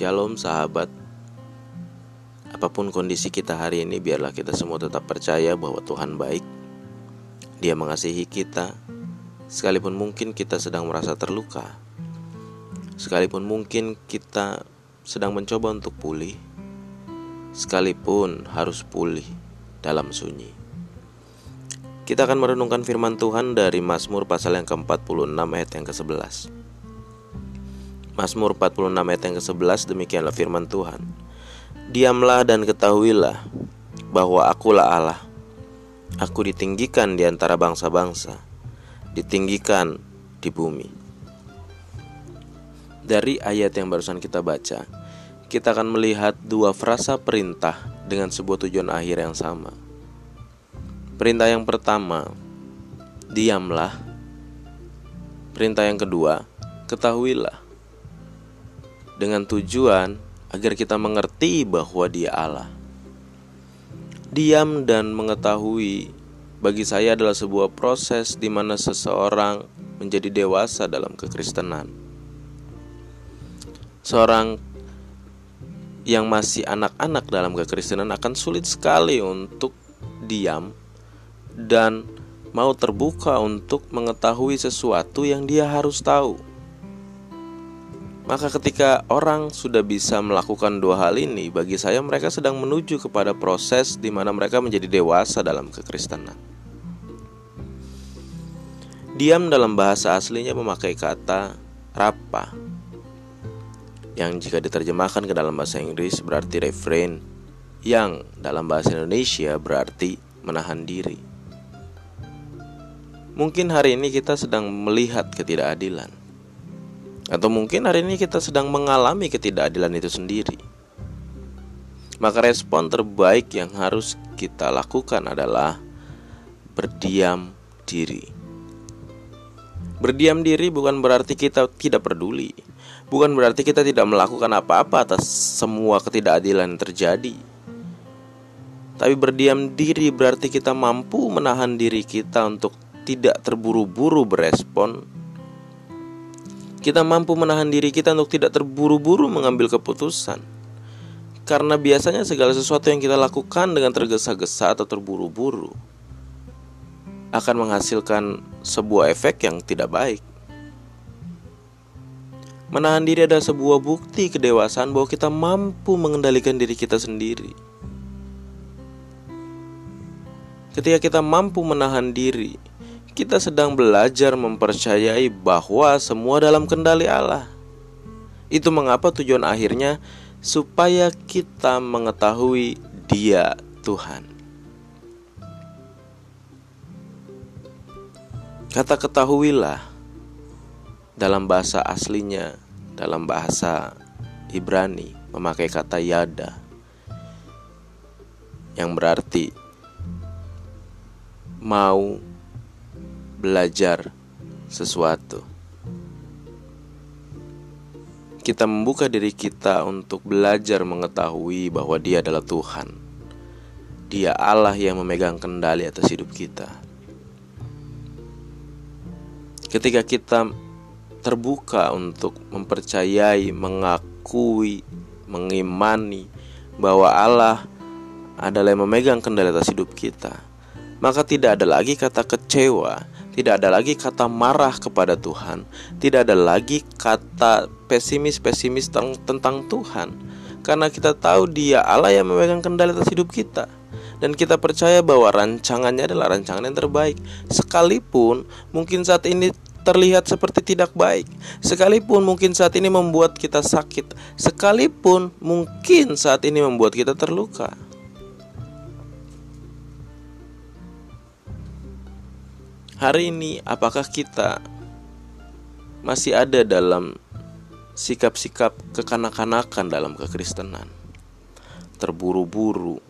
Shalom sahabat. Apa pun kondisi kita hari ini biarlah kita semua tetap percaya bahwa Tuhan baik. Dia mengasihi kita. Sekalipun mungkin kita sedang merasa terluka. Sekalipun mungkin kita sedang mencoba untuk pulih. Sekalipun harus pulih dalam sunyi. Kita akan merenungkan firman Tuhan dari Mazmur pasal yang ke-46 ayat yang ke-11 Mazmur 46 ayat yang ke-11 demikianlah firman Tuhan. Diamlah dan ketahuilah bahwa akulah Allah. Aku ditinggikan di antara bangsa-bangsa, ditinggikan di bumi. Dari ayat yang barusan kita baca, kita akan melihat dua frasa perintah dengan sebuah tujuan akhir yang sama. Perintah yang pertama, diamlah. Perintah yang kedua, ketahuilah dengan tujuan agar kita mengerti bahwa Dia Allah. Diam dan mengetahui bagi saya adalah sebuah proses di mana seseorang menjadi dewasa dalam kekristenan. Seorang yang masih anak-anak dalam kekristenan akan sulit sekali untuk diam dan mau terbuka untuk mengetahui sesuatu yang dia harus tahu. Maka ketika orang sudah bisa melakukan dua hal ini, bagi saya mereka sedang menuju kepada proses di mana mereka menjadi dewasa dalam kekristenan. Diam dalam bahasa aslinya memakai kata rapa yang jika diterjemahkan ke dalam bahasa Inggris berarti refrain yang dalam bahasa Indonesia berarti menahan diri. Mungkin hari ini kita sedang melihat ketidakadilan atau mungkin hari ini kita sedang mengalami ketidakadilan itu sendiri. Maka respon terbaik yang harus kita lakukan adalah berdiam diri. Berdiam diri bukan berarti kita tidak peduli, bukan berarti kita tidak melakukan apa-apa atas semua ketidakadilan yang terjadi. Tapi berdiam diri berarti kita mampu menahan diri kita untuk tidak terburu-buru berespon kita mampu menahan diri kita untuk tidak terburu-buru mengambil keputusan. Karena biasanya segala sesuatu yang kita lakukan dengan tergesa-gesa atau terburu-buru akan menghasilkan sebuah efek yang tidak baik. Menahan diri adalah sebuah bukti kedewasaan bahwa kita mampu mengendalikan diri kita sendiri. Ketika kita mampu menahan diri, kita sedang belajar mempercayai bahwa semua dalam kendali Allah. Itu mengapa tujuan akhirnya supaya kita mengetahui Dia Tuhan. Kata ketahuilah dalam bahasa aslinya, dalam bahasa Ibrani memakai kata yada yang berarti mau belajar sesuatu. Kita membuka diri kita untuk belajar mengetahui bahwa Dia adalah Tuhan. Dia Allah yang memegang kendali atas hidup kita. Ketika kita terbuka untuk mempercayai, mengakui, mengimani bahwa Allah adalah yang memegang kendali atas hidup kita, maka tidak ada lagi kata kecewa, tidak ada lagi kata marah kepada Tuhan, tidak ada lagi kata pesimis-pesimis tentang Tuhan, karena kita tahu Dia Allah yang memegang kendali atas hidup kita. Dan kita percaya bahwa rancangannya adalah rancangan yang terbaik. Sekalipun mungkin saat ini terlihat seperti tidak baik. Sekalipun mungkin saat ini membuat kita sakit. Sekalipun mungkin saat ini membuat kita terluka Hari ini apakah kita masih ada dalam sikap-sikap kekanak-kanakan dalam kekristenan? Terburu-buru,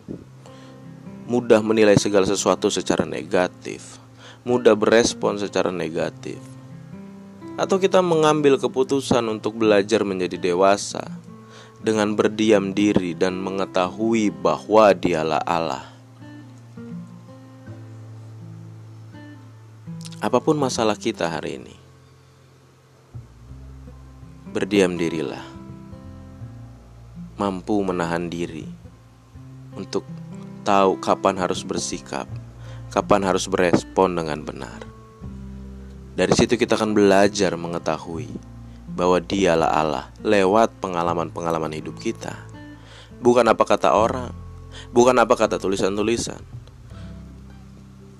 mudah menilai segala sesuatu secara negatif, mudah berespon secara negatif. Atau kita mengambil keputusan untuk belajar menjadi dewasa dengan berdiam diri dan mengetahui bahwa Dialah Allah. Apa pun masalah kita hari ini, berdiam dirilah mampu menahan diri untuk tahu kapan harus bersikap, kapan harus berespon dengan benar. Dari situ kita akan belajar mengetahui bahwa dialah Allah lewat pengalaman-pengalaman hidup kita. Bukan apa kata orang, bukan apa kata tulisan-tulisan.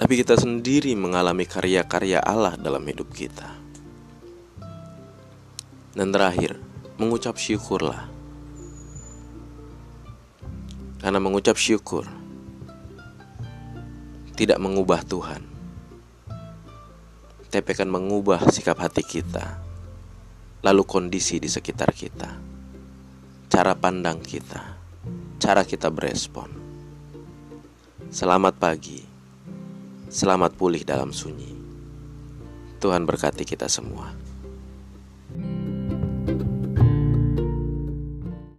Tapi kita sendiri mengalami karya-karya Allah dalam hidup kita. Dan terakhir, mengucap syukurlah. Karena mengucap syukur tidak mengubah Tuhan, tapi akan mengubah sikap hati kita, lalu kondisi di sekitar kita, cara pandang kita, cara kita berespon. Selamat pagi, selamat pulih dalam sunyi. Tuhan berkati kita semua.